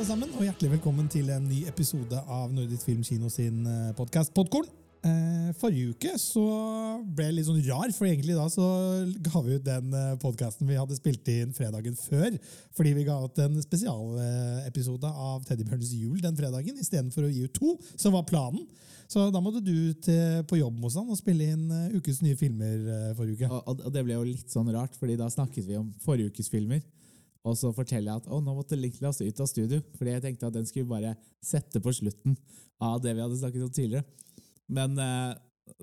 alle sammen, og hjertelig velkommen til en ny episode av Nordisk Film Kino sin podkast Podkorn. Eh, forrige uke så ble jeg litt sånn rar, for egentlig da så ga vi ut den podkasten vi hadde spilt inn fredagen før. Fordi vi ga ut en spesialepisode av Teddybjørnens jul den fredagen istedenfor å gi ut to, som var planen. Så da måtte du til, på jobb hos han og spille inn ukens nye filmer forrige uke. Og, og, det ble jo litt sånn rart, fordi da snakket vi om forrige ukes filmer. Og så forteller jeg at å, nå måtte Niklas ut av studio, fordi jeg tenkte at den skulle bare sette på slutten av det vi hadde snakket om tidligere. Men eh,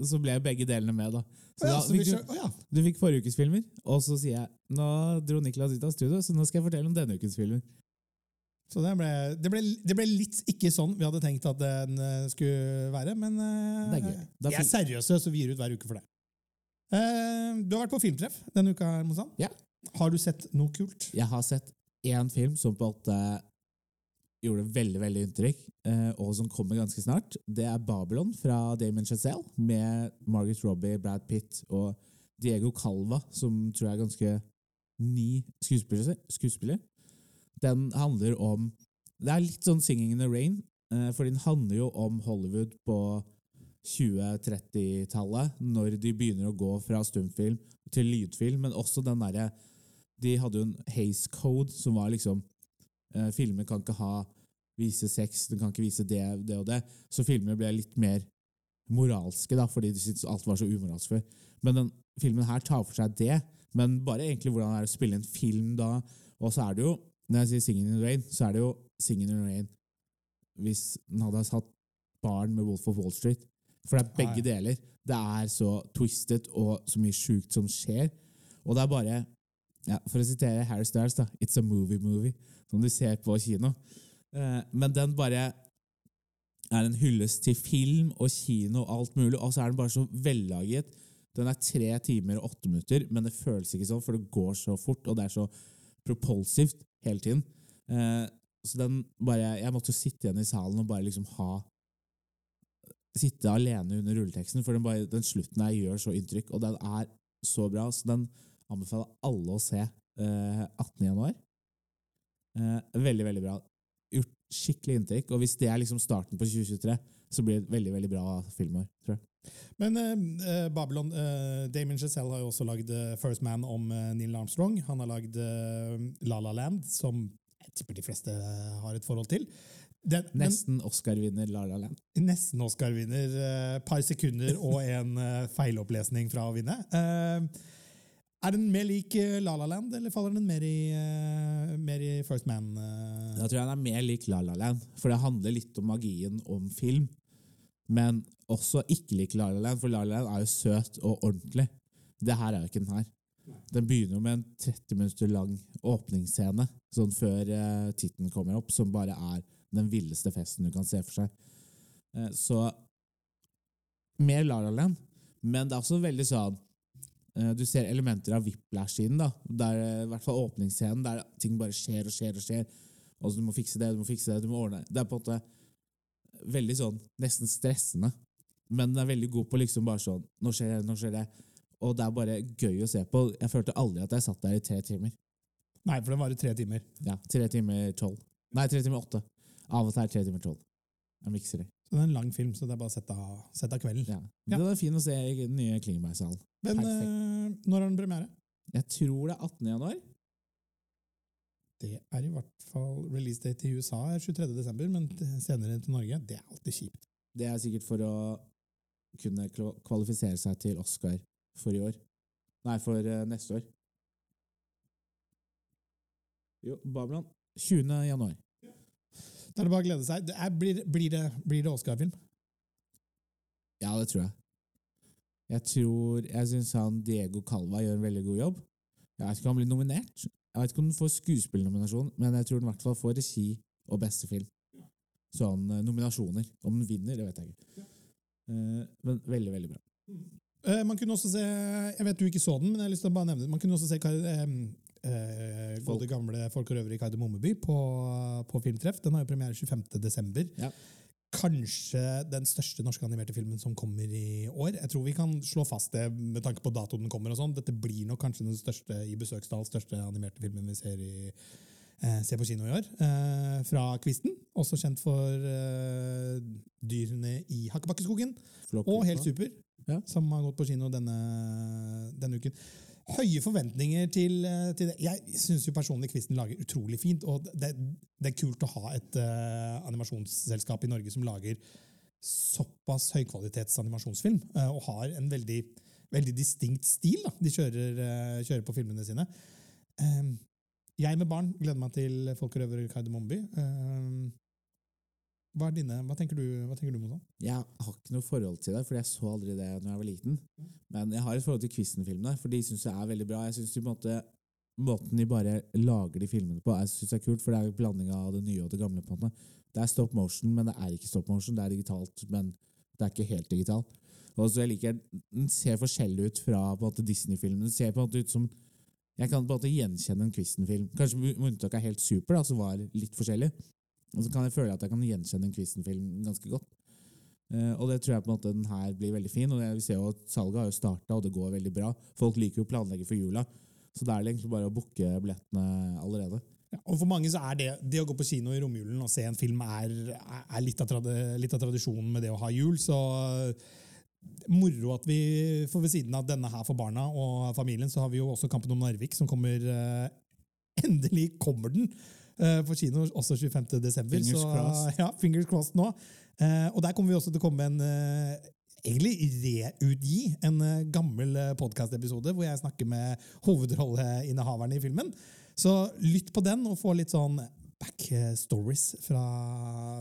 så ble begge delene med, da. Så ja, da så fikk du, ja. du fikk forrige ukes filmer, og så sier jeg nå dro Niklas ut av studio, så nå skal jeg fortelle om denne ukens filmer. Så det ble, det, ble, det ble litt ikke sånn vi hadde tenkt at den eh, skulle være, men uh, Det er gøy. Vi er seriøse, så vi gir ut hver uke for det. Uh, du har vært på filmtreff denne uka, her, Mozan. Ja. Har du sett noe kult? Jeg har sett én film som på en måte gjorde veldig veldig inntrykk, eh, og som kommer ganske snart. Det er Babylon fra Damon Chazelle med Margaret Robbie, Brad Pitt og Diego Calva, som tror jeg er ganske ny skuespiller. skuespiller. Den handler om Det er litt sånn Singing in the Rain, eh, for den handler jo om Hollywood på 20-30-tallet, når de begynner å gå fra stumfilm til lydfilm, men også den derre De hadde jo en Haze Code, som var liksom eh, Filmer kan ikke ha vise sex, den kan ikke vise det, det og det. Så filmer ble litt mer moralske, da, fordi de syntes alt var så umoralsk før. Men den filmen her tar for seg det, men bare egentlig hvordan det er å spille en film da. Og så er det jo, når jeg sier Singing in the Rain, så er det jo Singing in the Rain hvis den hadde hatt barn med Wolf of Wall Street. For det er begge deler. Det er så twisted og så mye sjukt som skjer. Og det er bare ja, For å sitere Harry Styles, da. It's a movie movie. Som du ser på kino. Eh, men den bare er en hyllest til film og kino og alt mulig, og så er den bare så vellaget. Den er tre timer og åtte minutter, men det føles ikke sånn, for det går så fort, og det er så propulsivt hele tiden. Eh, så den bare Jeg måtte sitte igjen i salen og bare liksom ha Sitte alene under rulleteksten, for den, bare, den slutten her gjør så inntrykk, og den er så bra, så den anbefaler alle å se eh, 18. januar. Eh, veldig, veldig bra. Gjort skikkelig inntrykk, og hvis det er liksom starten på 2023, så blir det et veldig, veldig bra filmår, tror jeg. Men eh, eh, Babylon eh, Damien Giselle har jo også lagd eh, First Man om eh, Neil Armstrong. Han har lagd eh, La La Land, som jeg tipper de fleste har et forhold til. Den, Nesten Oscar-vinner La La Land. nesten Oscar-vinner. Et par sekunder og en eh, feilopplesning fra å vinne. Eh, er den mer lik eh, La La Land, eller faller den mer i, eh, mer i First Man? eh? Da tror jeg den er mer lik La La Land, for det handler litt om magien om film. Men også ikke lik La La Land, for La La Land er jo søt og ordentlig. Det her er jo ikke den her. Den begynner jo med en 30 minutter lang åpningsscene sånn før tittelen kommer opp, som bare er den villeste festen du kan se for seg. Eh, så mer La La Land, men det er også veldig sånn eh, Du ser elementer av Whiplash-siden, da. Der, eh, I hvert fall åpningsscenen, der ting bare skjer og skjer og skjer. Og så du må fikse det, du må fikse det, du må ordne det. Det er på en måte veldig sånn nesten stressende. Men den er veldig god på liksom bare sånn Nå skjer det, nå skjer det. Og det er bare gøy å se på. Jeg følte aldri at jeg satt der i tre timer. Nei, for den varer tre timer. Ja, tre timer tolv. Nei, tre timer åtte. Av og til er tre timer tolv. Jeg mikser det. Så det er en lang film, så det er bare å sette av, sette av kvelden. Ja. Ja. Det er fint å se i den nye Klingebergsalen. Men eh, når har den premiere? Jeg tror det er 18. januar. Det er i hvert fall release date i USA er 23. desember, men senere til Norge. Det er alltid kjipt. Det er sikkert for å kunne kvalifisere seg til Oscar for i år. Nei, for eh, neste år. Jo, Babylon. 20. januar. Da er det bare å glede seg. Det er, blir, blir det, blir det Oscar-film? Ja, det tror jeg. Jeg tror Jeg syns han Diego Calva gjør en veldig god jobb. Jeg vet ikke om han blir nominert. Jeg vet ikke om han får skuespillernominasjon, men jeg tror han i hvert fall får regi og beste film. Sånn nominasjoner. Om den vinner, det vet jeg ikke. Eh, men veldig, veldig bra. Eh, man kunne også se Jeg vet du ikke så den, men jeg har lyst til å bare nevne det. Man kunne også se eh, gode gamle Folk og røvere i Kardemommeby på, på Filmtreff. Den har jo premiere 25. desember. Ja. Kanskje den største norske animerte filmen som kommer i år. Jeg tror vi kan slå fast det med tanke på datoen den kommer. og sånn. Dette blir nok kanskje den største i besøkstall, største animerte filmen vi ser i, eh, se på kino i år. Eh, fra Kvisten, også kjent for eh, Dyrene i Hakkebakkeskogen. Og Helt super, Ja. som har gått på kino denne, denne uken. Høye forventninger til, eh, til det. Jeg syns personlig Kvisten lager utrolig fint, og det, det er kult å ha et uh, animasjonsselskap i Norge som lager såpass høykvalitets animasjonsfilm, eh, og har en veldig, veldig distinkt stil da, de kjører, uh, kjører på filmene sine. Eh, jeg med barn gleder meg til Folk røver Kardemommeby. Hva, er dine, hva, tenker du, hva tenker du? Jeg har ikke noe forhold til det, for jeg så aldri det når jeg var liten. Men jeg har et forhold til Quizen-filmene, for de syns jeg er veldig bra. Jeg synes de måte, Måten de bare lager de filmene på, jeg synes det er kult, for det er en blanding av det nye og det gamle. på en måte. Det er stop motion, men det er ikke stop motion. Det er digitalt, men det er ikke helt digitalt. Og så jeg liker, Den ser forskjellig ut fra Disney-filmene. Den ser på en måte ut som Jeg kan på en måte gjenkjenne en Quizen-film. Kanskje med unntak av Helt Super, da, som var litt forskjellig. Og så kan jeg føle at jeg kan gjenkjenne en Quizen-film ganske godt. Uh, og det tror jeg på en måte den her blir veldig fin. og vi ser jo at Salget har jo starta, og det går veldig bra. Folk liker jo å planlegge for jula, så da er det egentlig bare å booke billettene allerede. Ja, og For mange så er det, det å gå på kino i romjulen og se en film er, er litt, av tradi, litt av tradisjonen med det å ha jul. Så moro at vi får ved siden av denne her for barna og familien, så har vi jo også Kampen om Narvik, som kommer eh, Endelig kommer den eh, på kino også 25. desember. Fingers så, crossed. Ja, fingers crossed nå. Eh, og der kommer vi også til å komme en eh, egentlig reutgi en eh, gammel podkastepisode hvor jeg snakker med hovedrolleinnehaverne i filmen. Så lytt på den og få litt sånn backstories fra,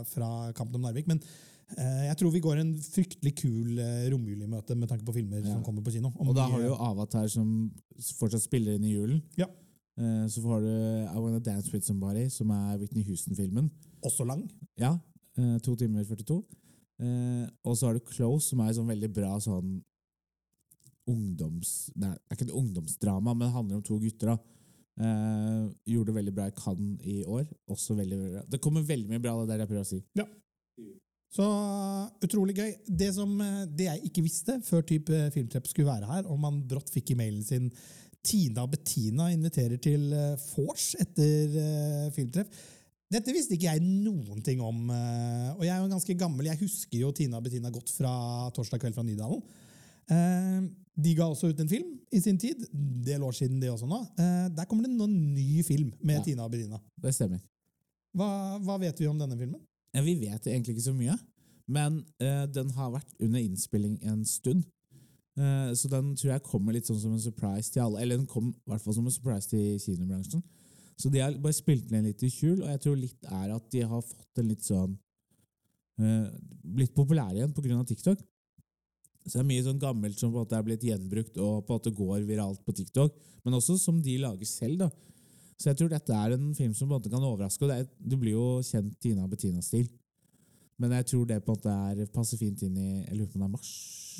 fra Kampen om Narvik. Men eh, jeg tror vi går en fryktelig kul eh, romjulimøte med tanke på filmer Ja. som kommer på kino. Og da har du jo Avatar som fortsatt spiller inn i julen. Ja. Eh, så har du I Wanna Dance With Somebody, som er Whitney Houston-filmen. også lang. Ja, eh, To timer 42. Eh, og så har du Close, som er sånn veldig bra sånn ungdoms... Nei, det er ikke et ungdomsdrama, men det handler om to gutter. da. Uh, gjorde det veldig bra i Cannes i år. Også veldig, veldig bra. Det kommer veldig mye bra, det der jeg prøver å si. Ja. Så utrolig gøy. Det, som, det jeg ikke visste før type Filmtrepp skulle være her, og man brått fikk i mailen sin Tina Bettina inviterer til eh, vors etter eh, Filmtreff. Dette visste ikke jeg noen ting om. eh, Og jeg er jo ganske gammel. Jeg husker jo Tina Bettina godt fra Torsdag kveld fra Nydalen. De ga også ut en film i sin tid. Del år siden, det også nå. Der kommer det en ny film med Ja. Tina Bettina. Det stemmer. Hva, hva vet vi om denne filmen? Ja, vi vet egentlig ikke så mye, men uh, den har vært under innspilling en stund. Eh, så den tror jeg kommer litt sånn som en surprise til alle. Eller den kom i hvert fall som en surprise til kinobransjen. Så de har bare spilt den litt i skjul, og jeg tror litt er at de har fått en litt sånn eh, Blitt populære igjen pga. TikTok. Så det er mye sånn gammelt som på en måte er blitt gjenbrukt og på en måte går viralt på TikTok, men også som de lager selv. da. Så jeg tror dette er en film som på en måte kan overraske. og det blir jo kjent Tina Bettina-stil. Men jeg tror det på en måte er, passer fint inn i Jeg lurer på om det er mars?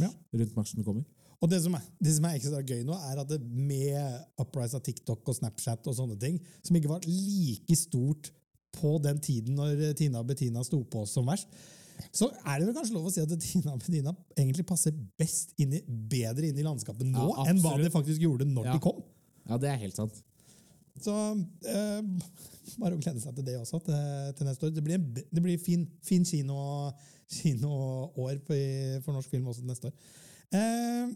Ja. Rundt mars den kommer. Og det som, er, det som er ekstra gøy nå, er at det med uprise av TikTok og Snapchat og sånne ting, som ikke var like stort på den tiden når Tina og Bettina sto på som verst, så er det vel kanskje lov å si at Tina og Bettina egentlig passer best inn i, bedre inn i landskapet nå Ja, enn hva de faktisk gjorde når Ja. de kom. Ja, det er helt sant. Så eh, bare å glede seg til det også til, til neste år. Det blir, det blir fin, fin kino, kinoår for norsk film også til neste år. Eh,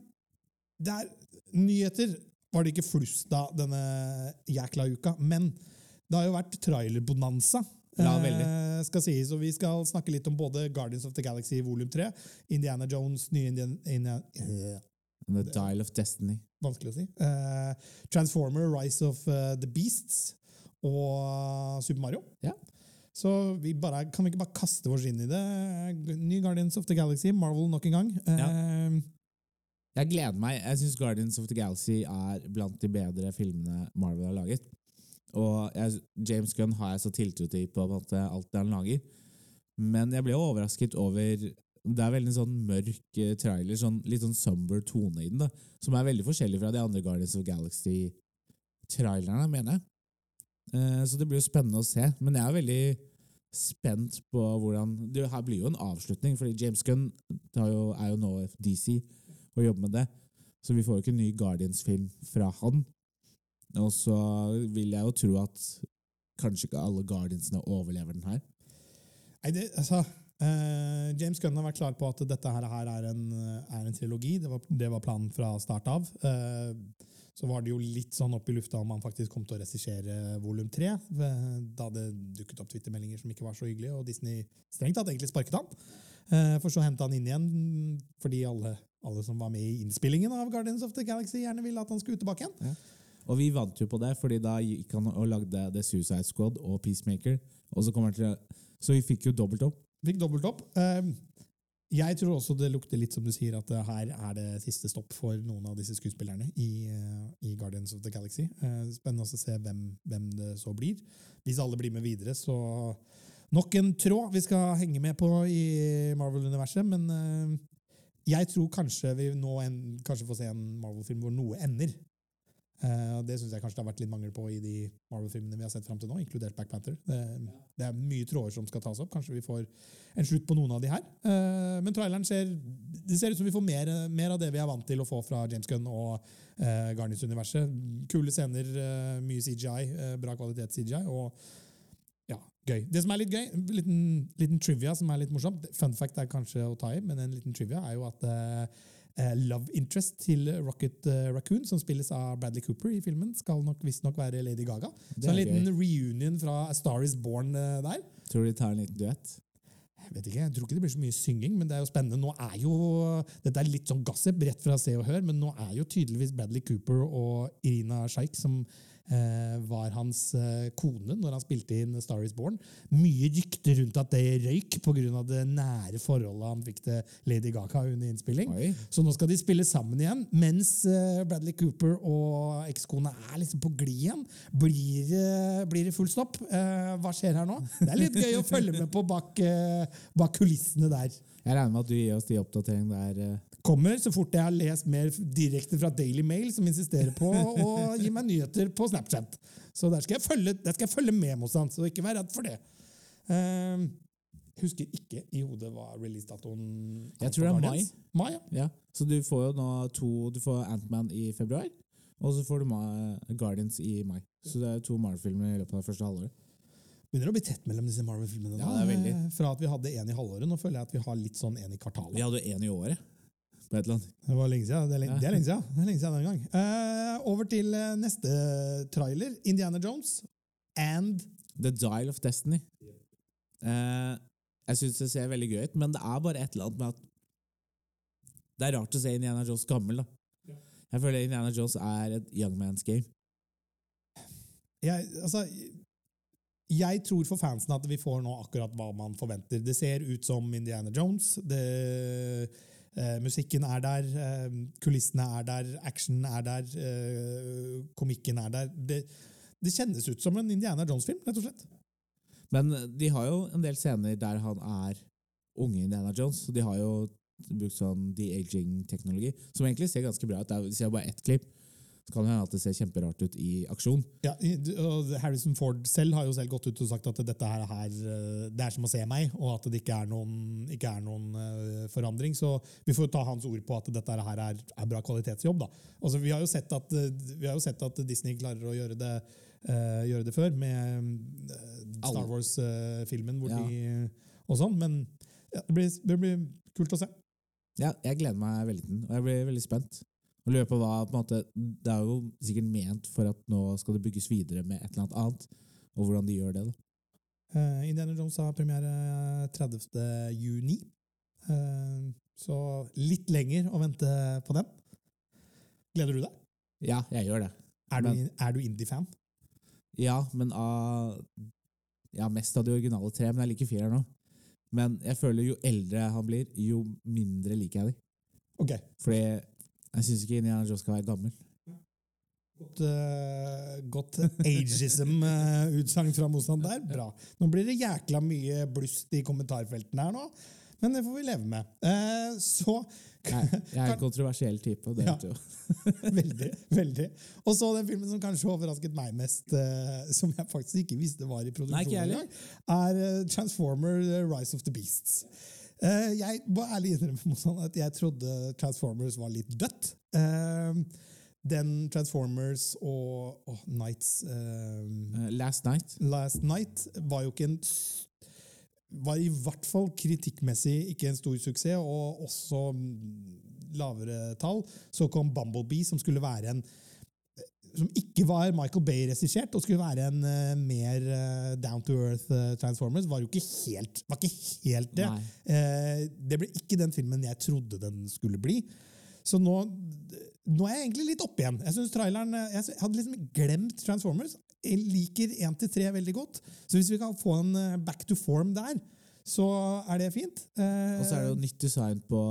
det er, nyheter var det ikke flust av denne jækla uka, men det har jo vært trailerbonanza. Ja, eh, skal sies, og Vi skal snakke litt om både Guardians of the Galaxy volum 3, Indiana Jones, nye Indian, Indiana, øh, And The Dial of Destiny. vanskelig å si. Uh, Transformer, Rise of uh, the Beasts og Super Mario. Ja. Så vi bare, kan vi ikke bare kaste oss inn i det? Ny Guardians of the Galaxy, Marvel nok en gang. Eh, Jeg gleder meg. Jeg syns Guardians of the Galaxy er blant de bedre filmene Marvel har laget. Og jeg, James Gunn har jeg så tiltro til på alt det han lager. Men jeg ble overrasket over Det er veldig sånn mørk eh, trailer, sånn, litt sånn somber tone i den, da, som er veldig forskjellig fra de andre Guardians of Galaxy-trailerne, mener jeg. Eh, så det blir jo spennende å se. Men jeg er veldig spent på hvordan det Her blir jo en avslutning, fordi James Gunn jo, er jo nå DC og jobber med det. Så vi får jo ikke en ny Guardians-film fra han. Og så vil jeg jo tro at kanskje ikke alle Guardiansene overlever den her. Nei, det, altså, eh, James Gunn har vært klar på at dette her, er, en, er en trilogi. Det var, det var planen fra start av. Uh, så var det jo litt sånn opp i lufta om han faktisk kom til å regissere volum tre. eh, Da det dukket opp twittermeldinger som ikke var så hyggelige, og Disney strengt tatt egentlig sparket han. Uh, For så hente han inn igjen fordi alle, alle som var med i innspillingen av Guardians of the Galaxy, gjerne ville at han skulle tilbake igjen. Og vi vant jo på det, fordi da gikk han og lagde The Suicide Squad og Peacemaker. Og så, til, så vi fikk jo dobbelt opp. Fikk dobbelt opp. Eh, Jeg tror også det lukter litt som du sier, at her er det siste stopp for noen av disse skuespillerne i, eh, i Guardians of the Galaxy. Eh, Spennende å se hvem, hvem det så blir. Hvis alle blir med videre, så Nok en tråd vi skal henge med på i Marvel-universet, men eh, jeg tror kanskje vi nå en, kanskje får se en Marvel-film hvor noe ender. Eh, og det syns jeg kanskje det har vært litt mangel på i de Marvel-filmene vi har sett fram til nå, inkludert Black Panther. Det, det er mye tråder som skal tas opp. Kanskje vi får en slutt på noen av de her. Uh, men traileren ser det ser ut som vi får mer, mer av det vi er vant til å få fra James Gunn og uh, Garnis-universet. Kule scener, uh, mye CGI, eh, bra kvalitet CGI. og ja, gøy. Det som er litt gøy, en liten, liten trivia som er litt morsomt Fun fact er kanskje å ta i, men en liten trivia er jo at eh, eh, love interest til Rocket eh, Raccoon, som spilles av Bradley Cooper i filmen, skal nok visstnok være Lady Gaga. Så en liten liten reunion fra A Star Is Born eh, der. Tror du de tar en liten duett? Jeg vet ikke, jeg tror ikke det blir så mye synging, men det er jo spennende. Nå er jo, Dette er litt sånn gossip, rett fra Se og Hør, men nå er jo tydeligvis Bradley Cooper og Irina Shaik, som eh, var hans eh, kone når han spilte inn Star Is Born, mye rykter rundt at det røyk pga. det nære forholdet han fikk til Lady Gaga under innspilling. Oi. Så nå skal de spille sammen igjen, mens eh, Bradley Cooper og ekskona er liksom på glid igjen. Blir, blir det full stopp? Eh, hva skjer her nå? Det er litt gøy å følge med på bak, eh, bak kulissene der. Jeg regner med at du gir oss de oppdateringene der. Kommer så fort jeg har lest mer direkte fra Daily Mail, som insisterer på å gi meg nyheter på Snapchat. Så der skal jeg følge, skal jeg følge med, Mossan, så ikke vær redd for det. Eh, husker ikke i hodet hva releasedatoen Jeg tror det er mai. mai. ja. Ja. Så du får jo nå to Du får Antman i februar, og så får du Ma Guardians i mai. Så det er to Marvel-filmer i løpet av det første halvåret. begynner å bli tett mellom disse Marvel-filmene. Ja, det er veldig. Eh, Fra at vi hadde én i halvåret, nå føler jeg at vi har litt sånn én i kvartalet. Vi hadde én i året. På et eller annet. Det var lenge siden. Det er lenge, Ja. det er lenge siden. Det er lenge siden den gang. Uh, over til eh, neste trailer. Indiana Jones and The Dial of Destiny. Uh, jeg syns det ser veldig gøy ut, men det er bare et eller annet med at Det er rart å se Indiana Jones gammel, da. Jeg føler Indiana Jones er et young man's game. jeg, altså, jeg tror for fansen at vi får nå akkurat hva man forventer. Det ser ut som Indiana Jones. Det, musikken er der, eh, kulissene er der, actionen er der, eh, komikken er der. Det, det kjennes ut som en Indiana Jones-film, rett og slett. Men de har jo en del scener der han er unge Indiana Jones, så de har jo brukt sånn de-aging-teknologi, som egentlig ser ganske bra ut. Det er- bare ett klipp, så kan det hende at det ser kjemperart ut i aksjon. Ja, og Harrison Ford selv har jo selv gått ut og sagt at dette her, her eh, det er som å se meg, og at det ikke er noen, ikke er noen eh, forandring. Så vi får ta hans ord på at dette her er, er bra kvalitetsjobb. Da. Altså, vi, har at, eh, vi har jo sett at Disney klarer å gjøre det, Uh, gjøre det før, med Star Wars-filmen hvor Ja. de og sånn, men ja, det, blir, det blir kult å se. Ja, jeg gleder meg veldig til den, og jeg blir veldig spent. Og på hva, på en måte, Det er jo sikkert ment for at nå skal det bygges videre med et eller annet annet, og hvordan de gjør det. da. Uh, Indiana Jones har premiere 30. juni. Uh, så litt lenger å vente på den. Gleder du deg? Ja, jeg gjør det. Er du, du indie-fan? Ja, men av Ja, mest av de originale tre, men jeg liker fireren nå. Men jeg føler jo eldre han blir, jo mindre liker jeg de. Okay. Fordi jeg syns ikke Indiana Jones skal være gammel. Godt, uh, godt ageism-utsagn fra motstand der. Bra. Nå blir det jækla mye blust i kommentarfeltene her nå, men det får vi leve med. Uh, så Jeg, jeg er en kontroversiell type, det Ja. vet du. Veldig. veldig. Og så den filmen som kanskje overrasket meg mest, uh, som jeg faktisk ikke visste var i Nei, ikke produksjon er Transformer Rise of the Beasts. Eh, jeg må ærlig innrømme at jeg trodde Transformers var litt dødt. Eh, den Transformers og oh, Nights eh, Eh, Last Night. Last Night var jo ikke en Var i hvert fall kritikkmessig ikke en stor suksess, og også lavere tall. Så kom Bumblebee, som skulle være en som ikke var Michael Bay-regissert, og skulle være en uh, mer uh, down to earth uh, Transformers, var jo ikke helt, var ikke helt det. Det ble ikke den filmen jeg trodde den skulle bli. Så nå, nå er jeg egentlig litt oppe igjen. Jeg synes traileren, jeg hadde liksom glemt Transformers. Jeg liker 1-3 veldig godt. Så hvis vi kan få en back to form der, så er det fint. Og så er det jo nytt design på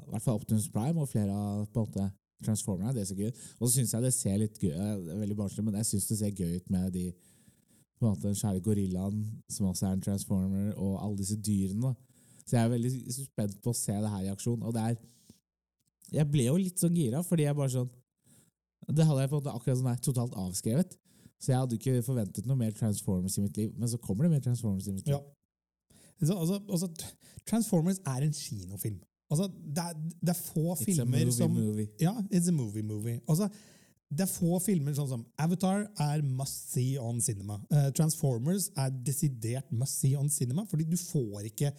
i hvert fall Optimus Prime og flere av på en måte, Transformerne. Det ser gøy ut. Og så syns jeg det ser litt gøy det er veldig barnslig, men jeg synes det ser gøy ut med de på en måte, den svære gorillaen, som også er en transformer, og alle disse dyrene. Så jeg er veldig spent på å se det her i aksjon. Og det er Jeg ble jo litt sånn gira, fordi jeg bare sånn Det hadde jeg på en måte akkurat sånn her totalt avskrevet. Så jeg hadde ikke forventet noe mer Transformers i mitt liv. Men så kommer det mer Transformers i mitt liv. Ja. Så, altså, altså, Transformers er en kinofilm. Altså, det, er, det er få It's filmer movie som movie. Ja, it's a movie movie. Altså, det er få filmer sånn som Avatar er must see on cinema. Uh, Transformers er desidert must see on cinema, fordi du får ikke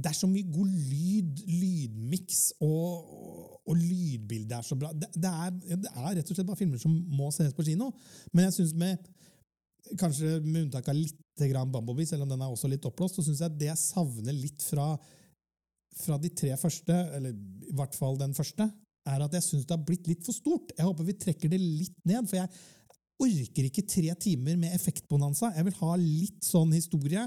Det er så mye god lyd, lydmiks, og, og, og lydbildet er så bra. Det, det, er, det er rett og slett bare filmer som må ses på kino. Men jeg syns med Kanskje med unntak av litt grann Bumblebee, selv om den er også litt oppblåst, så syns jeg det jeg savner litt fra, fra de tre første, eller i hvert fall den første, er at jeg syns det har blitt litt for stort. Jeg håper vi trekker det litt ned, for jeg orker ikke tre timer med effektbonanza. Jeg vil ha litt sånn historie.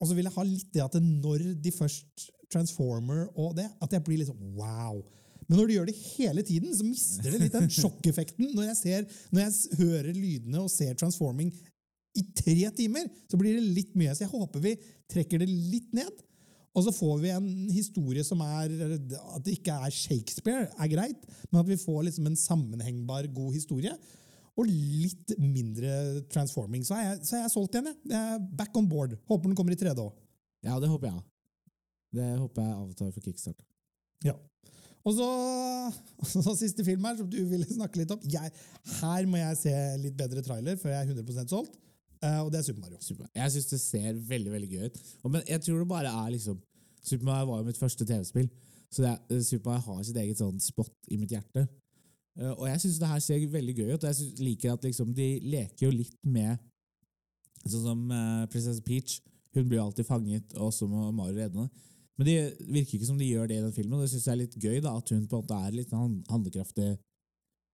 Og så vil jeg ha litt det at når de først Transformer og det, at jeg blir litt sånn wow. Men når du gjør det hele tiden, så mister det litt den sjokkeffekten. Når jeg, ser, når jeg hører lydene og ser transforming i tre timer, så blir det litt mye. Så jeg håper vi trekker det litt ned. Og så får vi en historie som er At det ikke er Shakespeare, er greit, men at vi får liksom en sammenhengbar, god historie. Og litt mindre transforming. Så er jeg, så er jeg solgt igjen. jeg. Jeg er back on board. Håper den kommer i 3D òg. Ja, det håper jeg. Det håper jeg avtar for kickstart. Ja. Og så, så siste film her, som du ville snakke litt om. Jeg, her må jeg se litt bedre trailer før jeg er 100% solgt. Eh, og det er Super Mario. Super. Jeg syns det ser veldig veldig gøy ut. Men jeg tror det bare er liksom Super Mario var jo mitt første TV-spill, så er, Super Mario har sitt eget sånn spot i mitt hjerte. Eh, og jeg syns det her ser veldig gøy ut, og jeg synes, liker at liksom de leker jo litt med Sånn som uh, prinsesse Peach. Hun blir alltid fanget, og så må Mario redde henne. Men det virker ikke som de gjør det i den filmen, og det syns jeg er litt gøy. da, At hun på en måte er litt en handlekraftig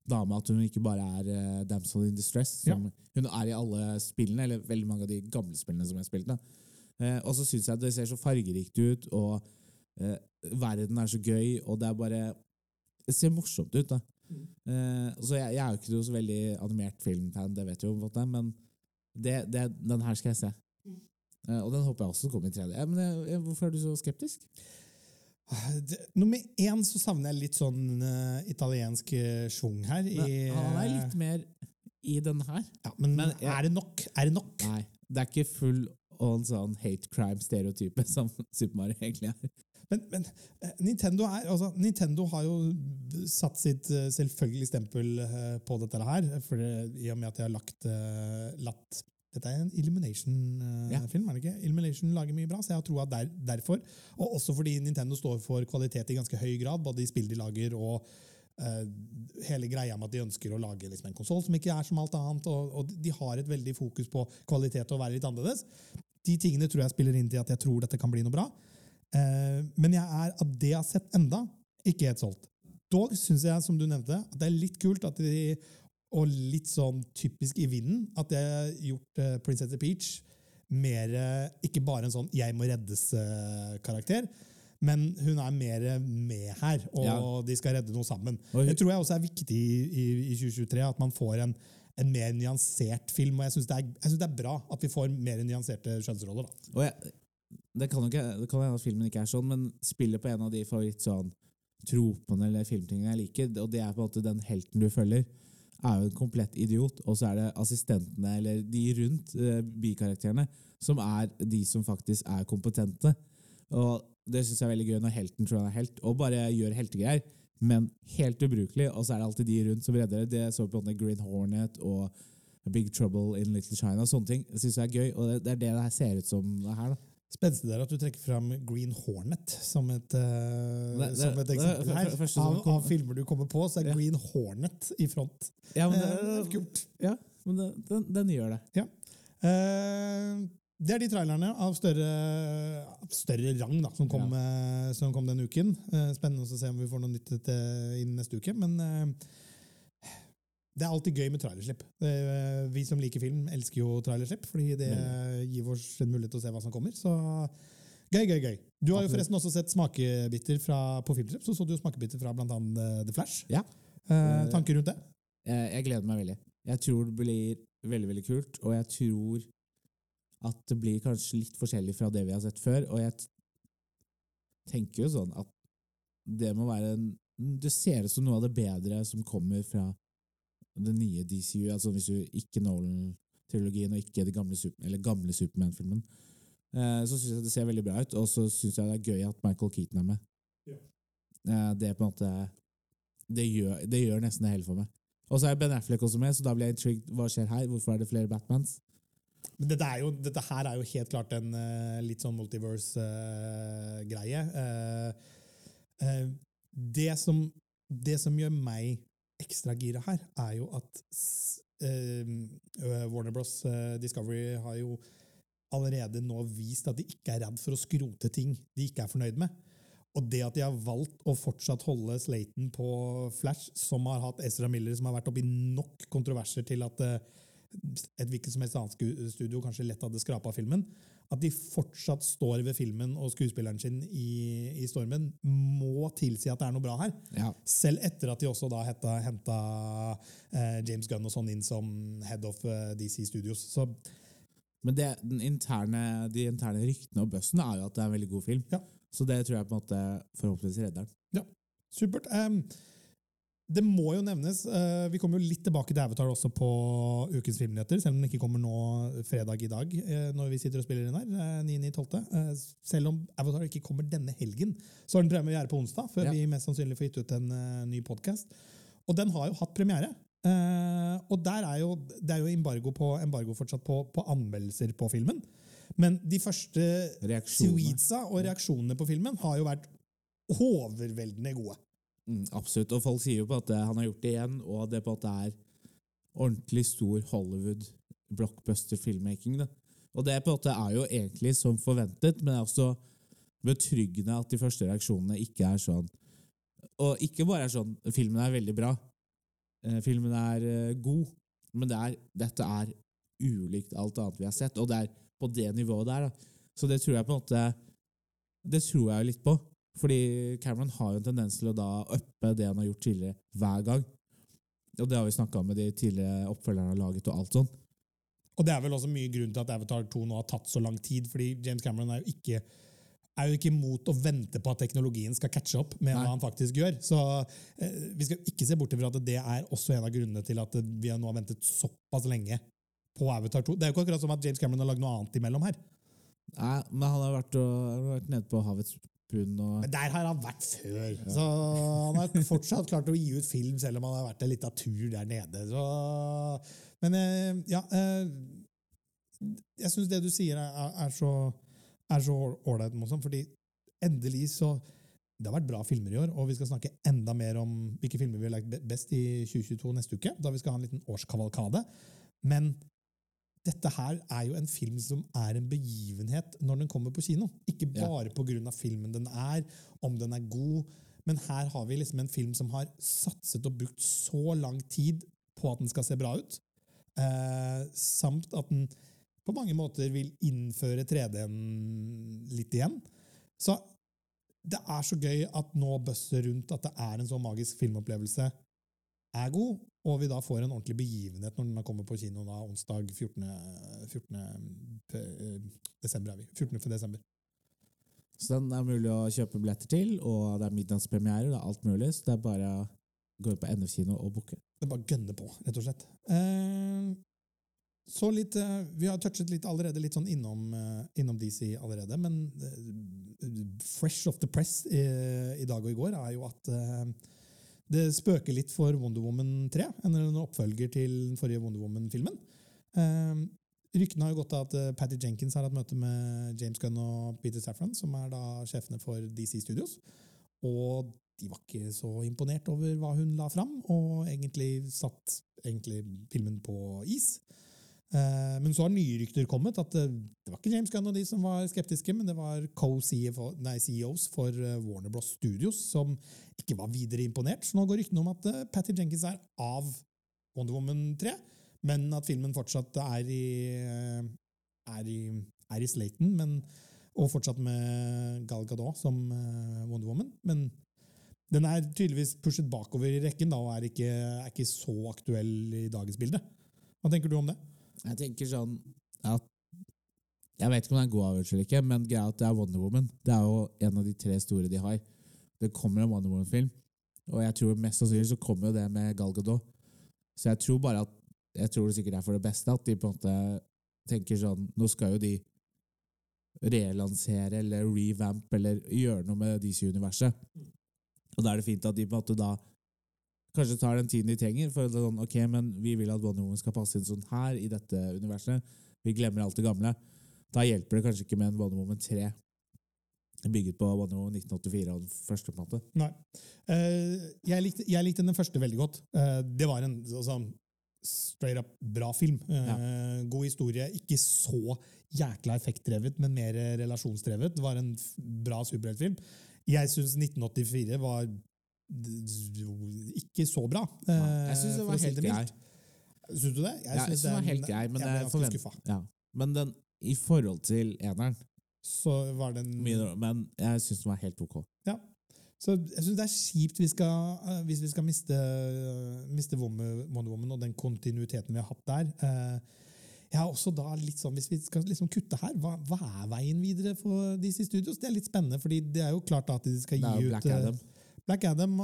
dame. At hun ikke bare er uh, damsel in distress, som hun er i alle spillene, eller veldig mange av de gamle spillene som jeg har spilt. Eh, og så syns jeg det ser så fargerikt ut, og uh, verden er så gøy, og det er bare Det ser morsomt ut, da. Uh, så jeg, jeg er jo ikke noe så veldig animert filmfan, det vet du jo, men det, det, den her skal jeg se. Eh, og den håper jeg også kommer i 3D. Ja, men hvorfor er du så skeptisk? Det, nummer én så savner jeg litt sånn uh, italiensk uh, schwung her. I, Men han er litt mer i den her. ja, Men, men jeg- er det nok? Er det nok? Nei, det er ikke full on sånn hate crime-stereotype som Super Mario egentlig er. Men, men eh, Nintendo, er, altså, Nintendo har jo satt sitt selvfølgelig stempel eh, på dette her, for det, i og med at de har lagt, eh, latt Dette er en Illumination-film, Ja. er det ikke? Illumination lager mye bra, så jeg har troa der, derfor. Og også fordi Nintendo står for kvalitet i ganske høy grad, både i spill de lager og uh, hele greia med at de ønsker å lage liksom, en konsoll som ikke er som alt annet, og, og de har et veldig fokus på kvalitet og å være litt annerledes. De tingene tror jeg spiller inn til at jeg tror dette kan bli noe bra. Uh, men jeg er av det jeg har sett enda, ikke helt solgt. Dog syns jeg, som du nevnte, at det er litt kult at de, og litt sånn typisk i vinden, at jeg har gjort uh, Princess Peach mer eh, ikke bare en sånn 'jeg må reddes'-karakter, men hun er mer med her, og Ja. de skal redde noe sammen. Det tror jeg også er viktig i, i, i 2023, at man får en, en mer nyansert film. Og jeg syns det, det er bra at vi får mer nyanserte skjønnsroller. Og jeg, det kan jo ikke, det kan hende at filmen ikke er sånn, men spiller på en av de favoritt sånn tropene eller filmtingene jeg liker, og det er på en måte den helten du følger, er jo en komplett idiot, og så er det assistentene eller de rundt eh, bikarakterene som er de som faktisk er kompetente. Og det syns jeg er veldig gøy når helten tror han er helt, og bare gjør heltegreier. men helt ubrukelig. Og så er det alltid de rundt som redder det. Det så vi på Green Hornet og Big Trouble in Little China. Sånne ting Det synes jeg er gøy, og det, er det det ser ut som her. da. Spenstig er at du trekker fram Green Hornet som et, uh, Det- det- som et eksempel det- her. første Av, av filmer du kommer på, så er Ja. Green Hornet i front. Ja, men Eh, det, det er kult. ja, men den, den gjør det. Eh, det er de trailerne av større, av større rang da, som kom, eh, som kom denne uken. Uh, spennende å se om vi får noe nytt innen neste uke. Men eh, det er alltid gøy med trailerslipp. Eh, vi som liker film, elsker jo trailerslipp, fordi det gir oss en mulighet til å se hva som kommer. Så gøy, gøy, gøy. Du har jo forresten også sett smakebiter fra, på Filmslipp. Så så du jo smakebiter fra blant annet eh, The Flash. Ja. Eh, tanker rundt det? Jeg gleder meg veldig. Jeg tror det blir veldig veldig kult, og jeg tror at det blir kanskje litt forskjellig fra det vi har sett før. Og jeg tenker jo sånn at det må være en, Det ser ut som noe av det bedre som kommer fra det nye DCU. Altså hvis du ikke Nolan-trilogien og ikke det gamle, Super- gamle Superman-filmen. Eh, så syns jeg det ser veldig bra ut, og så syns jeg det er gøy at Michael Keaton er med. Ja. Eh, det er på en måte det gjør, det gjør nesten det hele for meg. Og så er Ben Affleck også med, så da blir jeg intrigued. Hva skjer her? Hvorfor er det flere Batmans? Men dette, jo, dette her er jo helt klart en uh, litt sånn multiverse-greie. det, som, det som gjør meg ekstra gira her, er jo at eh, Warner Bros. eh, Discovery har jo allerede nå vist at de ikke er redd for å skrote ting de ikke er fornøyd med. Og det at de har valgt å fortsatt holde slaten på Flash, som har hatt Ezra Miller, som har vært oppi nok kontroverser til at uh, et hvilket som helst annet studio kanskje lett hadde skrapa filmen, at de fortsatt står ved filmen og skuespilleren sin i, i stormen, må tilsi at det er noe bra her. Ja. Selv etter at de også da henta eh, James Gunn og sånn inn som head of eh, DC Studios. Så Men det, den interne, de interne ryktene og bøssen er jo at det er en veldig god film. Ja. Så det tror jeg på en måte forhåpentligvis redder den. Ja, supert. Em, det må jo nevnes, eh, vi kommer jo litt tilbake til Avatar også på ukens filmnyheter, selv om den ikke kommer nå fredag i dag, eh, når vi sitter og spiller inn her, eh, 9.12. Eh, selv om Avatar ikke kommer denne helgen, så har den premiere på onsdag, før Ja. vi mest sannsynlig får gitt ut en ny podcast. Og den har jo hatt premiere. Og der er jo, det er jo embargo, på, embargo fortsatt på, på anmeldelser på filmen. Men de første tweetsa og reaksjonene på filmen har jo vært overveldende gode. Mm, absolutt. Og folk sier jo på at han har gjort det igjen, og det på at det er ordentlig stor Hollywood blockbuster filmmaking. Da. Og det på en måte er jo egentlig som forventet, men det er også betryggende at de første reaksjonene ikke er sånn Og ikke bare er sånn filmen er veldig bra, eh, filmen er eh, god, men det er, dette er ulikt alt annet vi har sett, og det er på det nivået der. Da. Så det tror jeg på en måte Det tror jeg jo litt på. Fordi Cameron har jo en tendens til å da uppe det han har gjort tidligere, hver gang. Og det har vi snakka om med de tidligere oppfølgerne har laget, og alt sånn. Og det er vel også mye grunn til at Avatar 2 nå har tatt så lang tid, fordi James Cameron er jo ikke er jo ikke imot å vente på at teknologien skal catche opp med Nei. hva han faktisk gjør. Så eh, vi skal ikke se bort ifra at det er også en av grunnene til at vi har nå har ventet såpass lenge på Avatar 2. Det er jo ikke akkurat som at James Cameron har lagd noe annet imellom her. Nei, men han har vært, og, vært nede på havets og der har han vært før. Så han har fortsatt klart å gi ut film selv om han har vært en liten tur der nede. Så, men eh, ja eh, Jeg syns det du sier, er, er så er så fordi endelig så Det har vært bra filmer i år, og vi skal snakke enda mer om hvilke filmer vi har lagt best i 2022 neste uke, da vi skal ha en liten årskavalkade. Men dette her er jo en film som er en begivenhet når den kommer på kino. Ikke bare på grunn av filmen den er, om den er god, men her har vi liksom en film som har satset og brukt så lang tid på at den skal se bra ut, eh, samt at den på mange måter vil innføre 3D-en litt igjen. Så det er så gøy at nå bøsset rundt at det er en så magisk filmopplevelse, er god, og vi da får en ordentlig begivenhet når den da kommer på kino da, onsdag 14. 14. desember. Er vi. 14. desember. Så den er mulig å kjøpe billetter til, og det er midnattspremierer, det er alt mulig, så det er bare å gå på NF kino og booke. Det er bare å gønne på, rett og slett. Eh, så litt, eh, Vi har touchet litt allerede litt sånn innom, eh, innom DC allerede, men eh, fresh off the press i, i dag og i går er jo at eh, det spøker litt for Wonder Woman 3, en oppfølger til den forrige Wonder Woman-filmen. Eh, ryktene har jo gått av at eh, Patty Jenkins har hatt møte med James Gunn og Peter Safran, som er da sjefene for DC Studios. Og de var ikke så imponert over hva hun la fram, og egentlig satt egentlig filmen på is. Eh, men så har nye rykter kommet at eh, det var ikke James Gunn og de som var skeptiske, men det var co-CEOs for eh, Warner Bros. Studios som ikke var videre imponert. Så nå går ryktene om at Patty Jenkins er av Wonder Woman 3, men at filmen fortsatt er i, er i, er i slaten, men, og fortsatt med Gal Gadot som Wonder Woman. Men den er tydeligvis pushet bakover i rekken da, og er ikke, er ikke så aktuell i dagens bilde. Hva tenker du om det? Jeg tenker sånn at Jeg vet ikke om det er en god avgjørelse eller ikke, men greia at det er Wonder Woman. Det er jo en av de tre store de har. Det kommer en Wonder Woman-film, og jeg tror mest sannsynlig så kommer jo det med Gal Gadot. Så jeg tror bare at jeg tror det sikkert er for det beste at de på en måte tenker sånn Nå skal jo de relansere eller revamp eller gjøre noe med DC-universet. Og da er det fint at de på en måte da kanskje tar den tiden de trenger. For sånn, ok, men vi vil at Wonder Woman skal passe inn sånn her i dette universet. Vi glemmer alt det gamle. Da hjelper det kanskje ikke med en Wonder Woman 3 bygget på Wonder Woman 1984 og den første. på en. Nei. Uh, jeg, likte, jeg, likte, den første veldig godt. Uh, det var en altså, straight up bra film. Uh, ja. God historie. Ikke så jækla effektdrevet, men mer relasjonsdrevet. Det var en bra superheltfilm. Jeg syns 1984 var ikke så bra. jeg syns det var helt grei. Syns du det? Jeg ja, syns den var helt grei, men, jeg ble ganske ja. men den, i forhold til eneren Så var den Men jeg syns den var helt ok. Ja. Så jeg syns det er kjipt vi skal, eh, hvis vi skal miste, miste Wonder Woman og den kontinuiteten vi har hatt der. Eh, jeg har også da litt sånn, Hvis vi skal liksom kutte her, hva, hva, er veien videre for DC Studios? Det er litt spennende, fordi det er jo klart at de skal gi ut Black Adam. Black Adam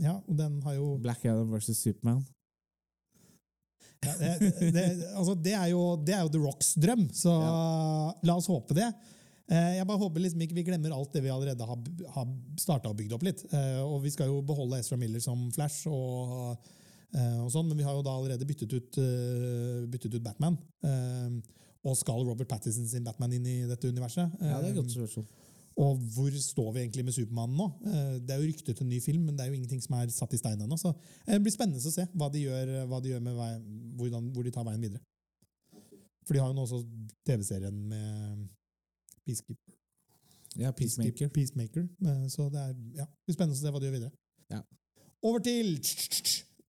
Ja, og den har jo Black Adam versus Superman. Ja, det, det, altså det, er jo, det, er jo, The Rocks drøm, så ja. la oss håpe det. Eh, jeg bare håper liksom ikke vi glemmer alt det vi allerede har, har starta og bygd opp litt. Eh, og vi skal jo beholde Ezra Miller som Flash, og, eh, og sånn, men vi har jo da allerede byttet ut, byttet ut Batman. Og skal Robert Pattison sin Batman inn i dette universet? Ja, det er godt spørsmål. Og hvor står vi egentlig med Supermann nå? Eh, det er jo rykte til en ny film, men det er jo ingenting som er satt i stein ennå. Så eh, det blir spennende å se hva de gjør, hva de gjør med vei, hvordan, hvor de tar veien videre. For de har jo nå også TV-serien med Peacekeeper. Ja, Peacemaker. Peacemaker. Eh, så det, er, ja, det blir spennende å se hva de gjør videre. Ja. Over til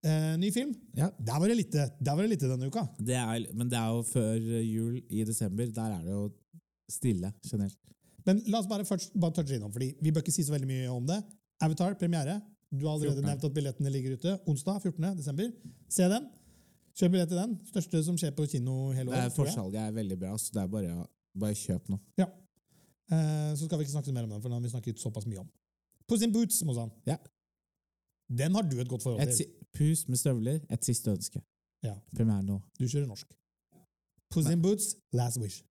Eh, ny film. Ja. Der var det lite, der var det lite denne uka. Det er, men det er jo før jul i desember. Der er det jo stille generelt. Men la oss bare først bare touche innom, fordi vi bør ikke si så veldig mye om det. Avatar, premiere. Du har allerede 14. nevnt at billettene ligger ute. Onsdag 14. desember. Se den. Kjøp billett til den. Største som skjer på kino hele året. Forsalget er veldig bra, så det er bare, bare kjøp nå. Ja. Eh, så skal vi ikke snakke mer om den, for den har vi snakket såpass mye om. Puss in Boots, Mozan. Ja. Den har du et godt forhold til. Et pus med støvler, et siste ønske. Ja. Premiere nå. Du kjører norsk. Puss in Boots, Last Wish.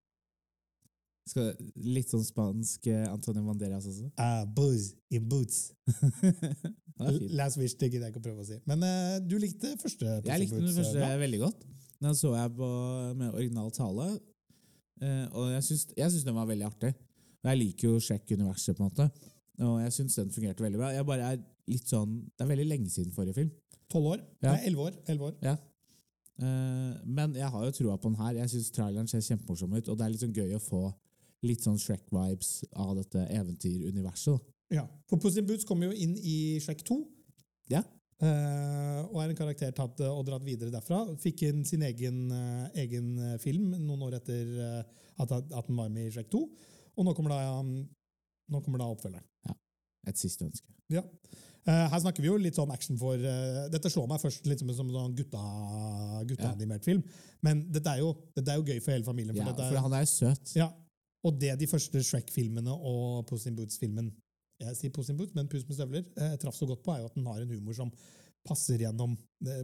Skal, litt sånn spansk eh, Antonio Manderas også? Ah, booze in boots. Last wish, det gidder jeg ikke å prøve å si. Men uh, du likte første? Jeg likte den første uh, veldig godt. Den så jeg på, med original tale, uh, og jeg syns den var veldig artig. Og Jeg liker jo Shrek-universet, på en måte, og jeg syns den fungerte veldig bra. Jeg bare er litt sånn, Det er veldig lenge siden forrige film. Tolv år? Ja. Nei, elleve år. 11 år. Ja. men jeg har jo troa på den her. Jeg syns traileren ser kjempemorsom ut, og det er litt sånn gøy å få litt sånn Shrek-vibes av dette eventyruniverset. Ja, for Puss in Boots kommer jo inn i Shrek 2. Ja. Uh, og er en karakter tatt uh, og dratt videre derfra. Fikk inn sin egen, uh, egen film noen år etter at, at, den var med i Shrek 2. Og nå kommer da, um, nå kommer da oppfølgeren. Ja. Et siste ønske. Ja. her snakker vi jo litt sånn action for Dette slår meg først litt som en sånn gutta ja. film, men dette er, jo, dette er, jo, gøy for hele familien. For, ja, for han er søt. Ja, og det de første Shrek-filmene og Puss in Boots-filmen jeg sier Puss in Boots, men Puss med støvler eh, traff så godt på, er jo at den har en humor som passer gjennom,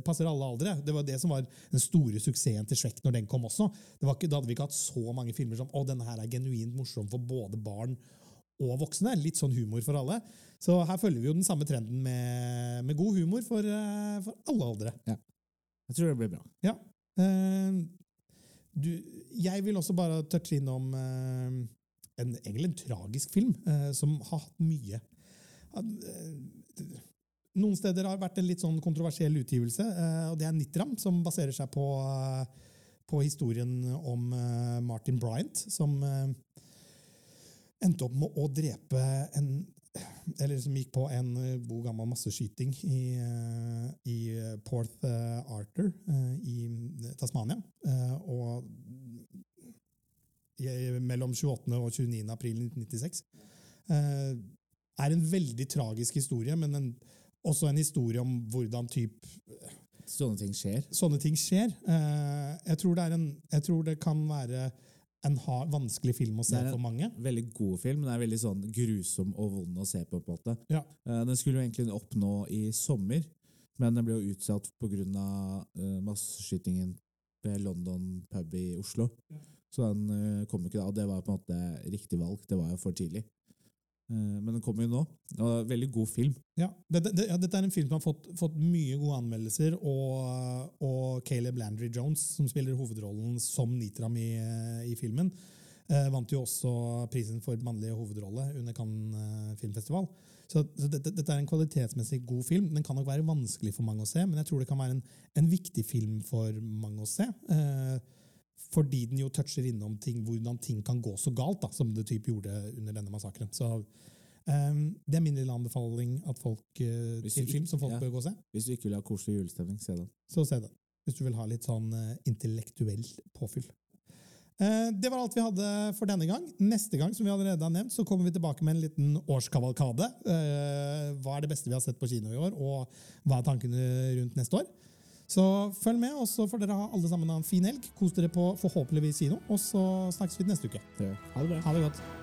passer alle aldre. Det var det som var den store suksessen til Shrek når den kom også. Det var ikke, da hadde vi ikke hatt så mange filmer som å, denne her er genuint morsom for både barn og voksne. Litt sånn humor for alle. Så her følger vi jo den samme trenden med, med god humor for, eh, for alle aldre. Ja. Jeg tror det blir bra. Ja. Eh, du, jeg vil også bare touche innom eh, en, egentlig en tragisk film eh, som har hatt mye. Eh, Noen steder har det vært en litt sånn kontroversiell utgivelse, eh, og det er Nitram, som baserer seg på, eh, på historien om eh, Martin Bryant, som endte opp med å drepe en eller som gikk på en eh, god gammel masseskyting i, eh, i Porth eh, Arthur eh, i Tasmania. Og mellom 28. og 29. april 1996. Eh, er en veldig tragisk historie, men en, også en historie om hvordan typ Sånne ting skjer. sånne ting skjer. Jeg, tror det er en, jeg tror det kan være en hard, vanskelig film å se for mange. Veldig god film, men det er veldig sånn grusom og vond å se på. på en måte. Ja. Eh, Den skulle jo egentlig opp nå i sommer, men den ble jo utsatt pga. Uh, masseskytingen ved London pub i Oslo. Så den eh, kom jo ikke da, og det var på en måte riktig valg. Det var jo for tidlig. Eh, men den kommer jo nå. Og veldig god film. Ja, dette, det, ja, dette er en film som har fått, fått mye gode anmeldelser, og, og Caleb Landry Jones, som spiller hovedrollen som Nitram i, i filmen, eh, vant jo også prisen for mannlig hovedrolle under Cannes eh, filmfestival. Så, så dette, dette er en kvalitetsmessig god film. Den kan nok være vanskelig for mange å se, men jeg tror det kan være en, en viktig film for mange å se. Eh, fordi den jo toucher innom ting, hvordan ting kan gå så galt, da, som det typ gjorde under denne massakren. Så Um, det er min lille anbefaling at folk, uh, til film som folk ja. bør gå og se. Hvis du ikke vil ha koselig julestemning, se den. Så se den. Hvis du vil ha litt sånn uh, intellektuell påfyll. Eh, det var alt vi hadde for denne gang. Neste gang som vi allerede har nevnt, så kommer vi tilbake med en liten årskavalkade. Hva er det beste vi har sett på kino i år, og hva er tankene rundt neste år? Så følg med, og så får dere ha alle sammen ha en fin helg. Kos dere på forhåpentligvis kino, og så snakkes vi neste uke. Ha det bra. Ha det godt.